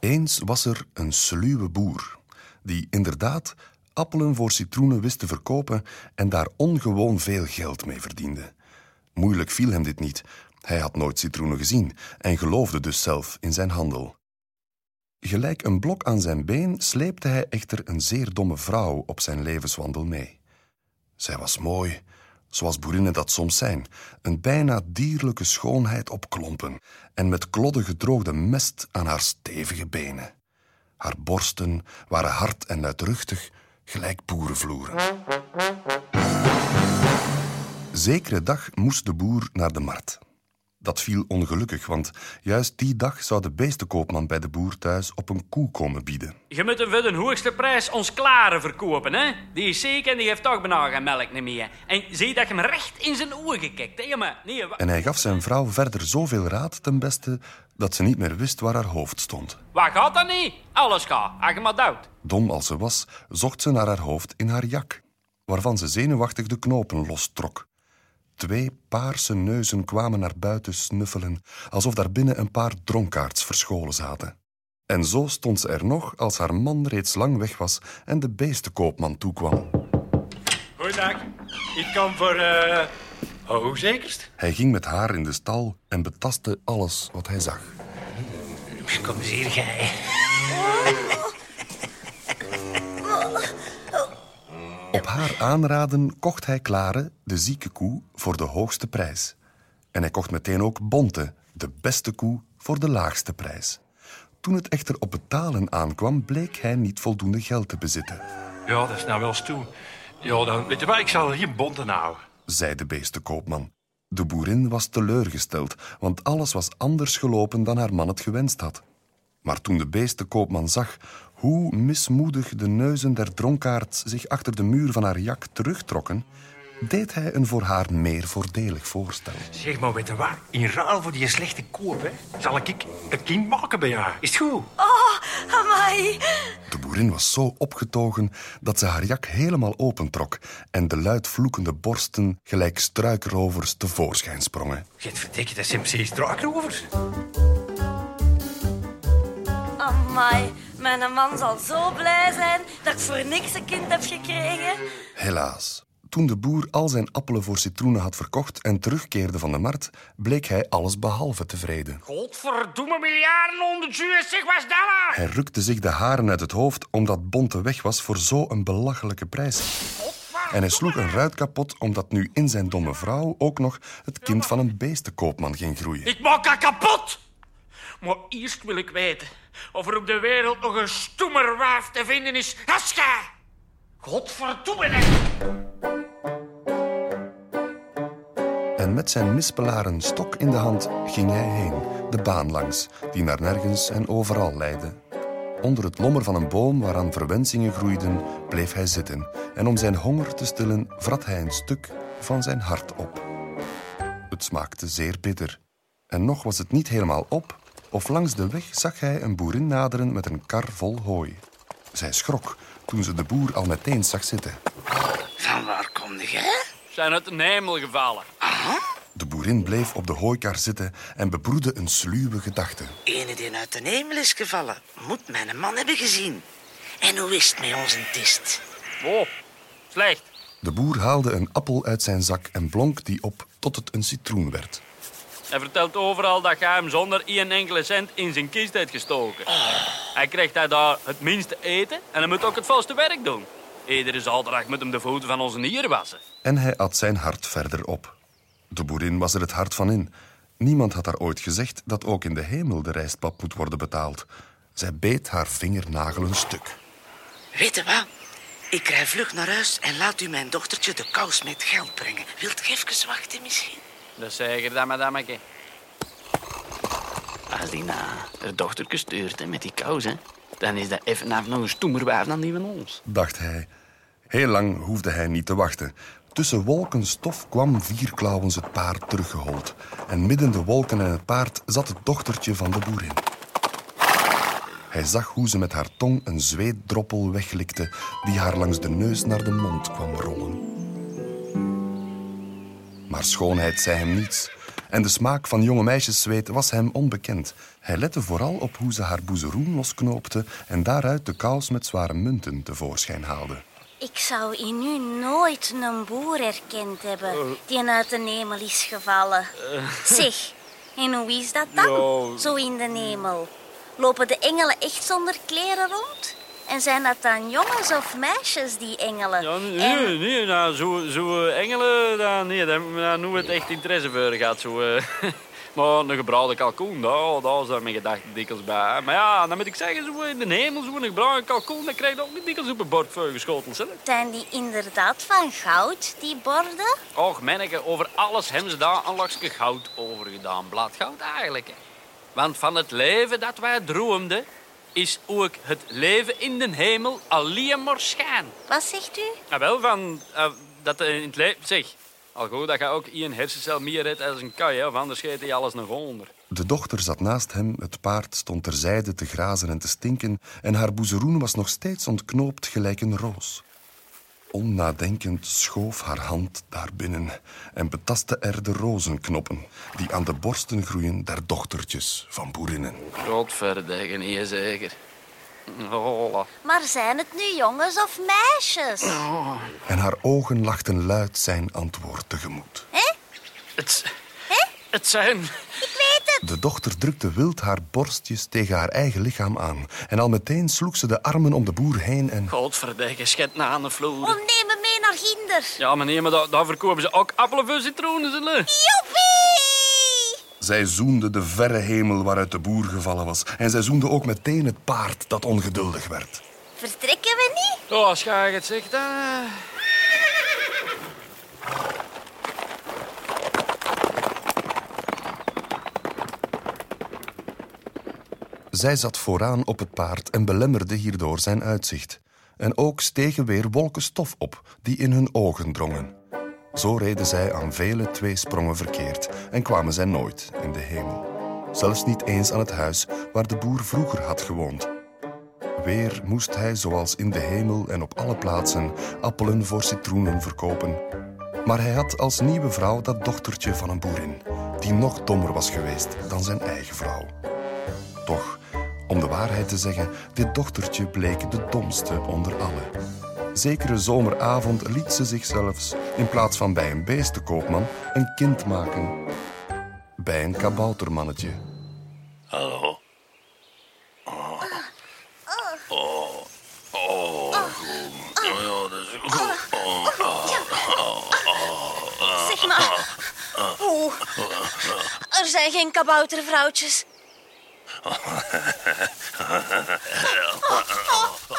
Eens was er een sluwe boer die inderdaad appelen voor citroenen wist te verkopen en daar ongewoon veel geld mee verdiende. Moeilijk viel hem dit niet. Hij had nooit citroenen gezien en geloofde dus zelf in zijn handel. Gelijk een blok aan zijn been sleepte hij echter een zeer domme vrouw op zijn levenswandel mee. Zij was mooi, zoals boerinnen dat soms zijn, een bijna dierlijke schoonheid op klompen en met klodden gedroogde mest aan haar stevige benen. Haar borsten waren hard en luidruchtig, gelijk boerenvloeren. Zekere dag moest de boer naar de markt. Dat viel ongelukkig, want juist die dag zou de beestenkoopman bij de boer thuis op een koe komen bieden. Je moet hem voor de hoogste prijs ons klaren verkopen, hè? Die is zeker en die heeft toch bijna geen melk niet meer. En zie dat je hem recht in zijn ogen kijkt, hè? Maar nee, En hij gaf zijn vrouw verder zoveel raad ten beste dat ze niet meer wist waar haar hoofd stond. wat gaat dat niet? Alles gaat, als je maar dood. Dom als ze was, zocht ze naar haar hoofd in haar jak, waarvan ze zenuwachtig de knopen lostrok. Twee paarse neuzen kwamen naar buiten snuffelen, alsof daar binnen een paar dronkaards verscholen zaten. En zo stond ze er nog als haar man reeds lang weg was en de beestenkoopman toekwam. Goeiedag. Ik kom voor... eh hoe zekerst? Hij ging met haar in de stal en betastte alles wat hij zag. Kom eens hier, gij. Haar aanraden kocht hij Klare, de zieke koe, voor de hoogste prijs. En hij kocht meteen ook Bonte, de beste koe, voor de laagste prijs. Toen het echter op betalen aankwam, bleek hij niet voldoende geld te bezitten, Ja, dat is nou wel stoel. Ja, dan weet je wat, ik zal hier bonten houden. zei de beestenkoopman. De boerin was teleurgesteld, want alles was anders gelopen dan haar man het gewenst had. Maar toen de beestenkoopman zag hoe mismoedig de neuzen der dronkaards zich achter de muur van haar jak terugtrokken, deed hij een voor haar meer voordelig voorstel. Zeg maar, weet je wat? In ruil voor die slechte koop, hè, zal ik een kind maken bij jou. Is het goed? Oh, amai. De boerin was zo opgetogen dat ze haar jak helemaal opentrok en de luid vloekende borsten gelijk struikrovers tevoorschijn sprongen. Get verdikke, dat zijn precies struikrovers. Amai, mijn man zal zo blij zijn dat ik voor niks een kind heb gekregen. Helaas. Toen de boer al zijn appelen voor citroenen had verkocht en terugkeerde van de markt, bleek hij alles behalve tevreden. Godverdomme miljarden onder zeg was dat? Hij rukte zich de haren uit het hoofd omdat Bonte weg was voor zo'n belachelijke prijs. En hij sloeg een ruit kapot omdat nu in zijn domme vrouw ook nog het kind van een beestenkoopman ging groeien. Ik maak haar kapot! Maar eerst wil ik weten of er op de wereld nog een stoemer waaf te vinden is. Godverdomme! hè. En met zijn mispelaren stok in de hand ging hij heen, de baan langs, die naar nergens en overal leidde. Onder het lommer van een boom waaraan verwensingen groeiden, bleef hij zitten. En om zijn honger te stillen, vrat hij een stuk van zijn hart op. Het smaakte zeer bitter. En nog was het niet helemaal op, of langs de weg zag hij een boerin naderen met een kar vol hooi. Zij schrok toen ze de boer al meteen zag zitten. Van waar kom jij? Zijn uit de hemel gevallen. De boerin bleef op de hooikar zitten en bebroedde een sluwe gedachte. Ene die uit de hemel is gevallen, moet mijn man hebben gezien. En hoe is het met onze tist? Oh, slecht. De boer haalde een appel uit zijn zak en blonk die op tot het een citroen werd. Hij vertelt overal dat hij hem zonder één enkele cent in zijn kist heeft gestoken. Hij krijgt hij daar het minste eten en hij moet ook het vaste werk doen. Iedere zaterdag moet hem de voeten van onze nieren wassen. En hij at zijn hart verder op. De boerin was er het hart van in. Niemand had haar ooit gezegd dat ook in de hemel de rijstpap moet worden betaald. Zij beet haar vingernagel een stuk. Weet je wat? Ik rij vlug naar huis en laat u mijn dochtertje de kous met geld brengen. Wilt even wachten misschien? Dat zeg je dan, madameke. Als die na haar dochterke stuurt hè, met die kous, hè, dan is dat even af nog een stoemer wijf dan die van ons. dacht hij. Heel lang hoefde hij niet te wachten. Tussen wolken stof kwam vierklauwens het paard teruggehold. En midden de wolken en het paard zat het dochtertje van de boerin. Hij zag hoe ze met haar tong een zweetdroppel weglikte die haar langs de neus naar de mond kwam rollen. Maar schoonheid zei hem niets. En de smaak van jonge meisjeszweet was hem onbekend. Hij lette vooral op hoe ze haar boezeroen losknoopte en daaruit de kous met zware munten tevoorschijn haalde. Ik zou in u nooit een boer herkend hebben die uit de hemel is gevallen. Zeg, en hoe is dat dan? Zo in de hemel. Lopen de engelen echt zonder kleren rond? En zijn dat dan jongens of meisjes, die engelen? Ja, En- nee, nee, nou, zo, zo eh, engelen, daar, nee, daar, we het echt interesse voor gehad. Zo, eh. maar een gebraden kalkoen, daar, daar zijn mijn gedachten dikwijls bij. Maar ja, dan moet ik zeggen, zo in de hemel, zo een gebraden kalkoen, dat krijg je ook niet dikwijls op een bord voor geschoteld. Hè? Zijn die inderdaad van goud, die borden? Och, manneke, over alles hebben ze daar een lakje goud over gedaan. Bladgoud eigenlijk. Hè. Want van het leven dat wij droomden, is ook het leven in de hemel alleen maar schijn. Wat zegt u? Ja, wel, van eh, dat er in het leven... Zeg, al goed dat je ook één hersencel meer hebt als een kai, hè, of anders scheet hij alles nog onder. De dochter zat naast hem, het paard stond terzijde te grazen en te stinken en haar boezeroen was nog steeds ontknoopt gelijk een roos. Onnadenkend schoof haar hand daarbinnen en betastte er de rozenknoppen die aan de borsten groeien der dochtertjes van boerinnen. Godverdikke, niet zeker. Hola. Maar zijn het nu jongens of meisjes? En haar ogen lachten luid zijn antwoord tegemoet. Het, het zijn... De dochter drukte wild haar borstjes tegen haar eigen lichaam aan en al meteen sloeg ze de armen om de boer heen en... Godverdikke, schet na aan de vloer. Om neem me mee naar Ginder. Ja, meneer, maar daar, daar verkopen ze ook appelen voor citroenen, zullen. Joepie! Zij zoende de verre hemel waaruit de boer gevallen was. En zij zoende ook meteen het paard dat ongeduldig werd. Vertrekken we niet? Oh, als je het zegt, dan... Zij zat vooraan op het paard en belemmerde hierdoor zijn uitzicht. En ook stegen weer wolken stof op die in hun ogen drongen. Zo reden zij aan vele twee sprongen verkeerd en kwamen zij nooit in de hemel. Zelfs niet eens aan het huis waar de boer vroeger had gewoond. Weer moest hij, zoals in de hemel en op alle plaatsen, appelen voor citroenen verkopen. Maar hij had als nieuwe vrouw dat dochtertje van een boerin, die nog dommer was geweest dan zijn eigen vrouw. Toch, om de waarheid te zeggen, dit dochtertje bleek de domste onder allen. Zekere zomeravond liet ze zich zelfs, in plaats van bij een beestenkoopman, een kind maken. Bij een kaboutermannetje. Hallo. Ja, dat is goed. Zeg maar. Oeh. Er zijn geen kaboutervrouwtjes. ハハハハ。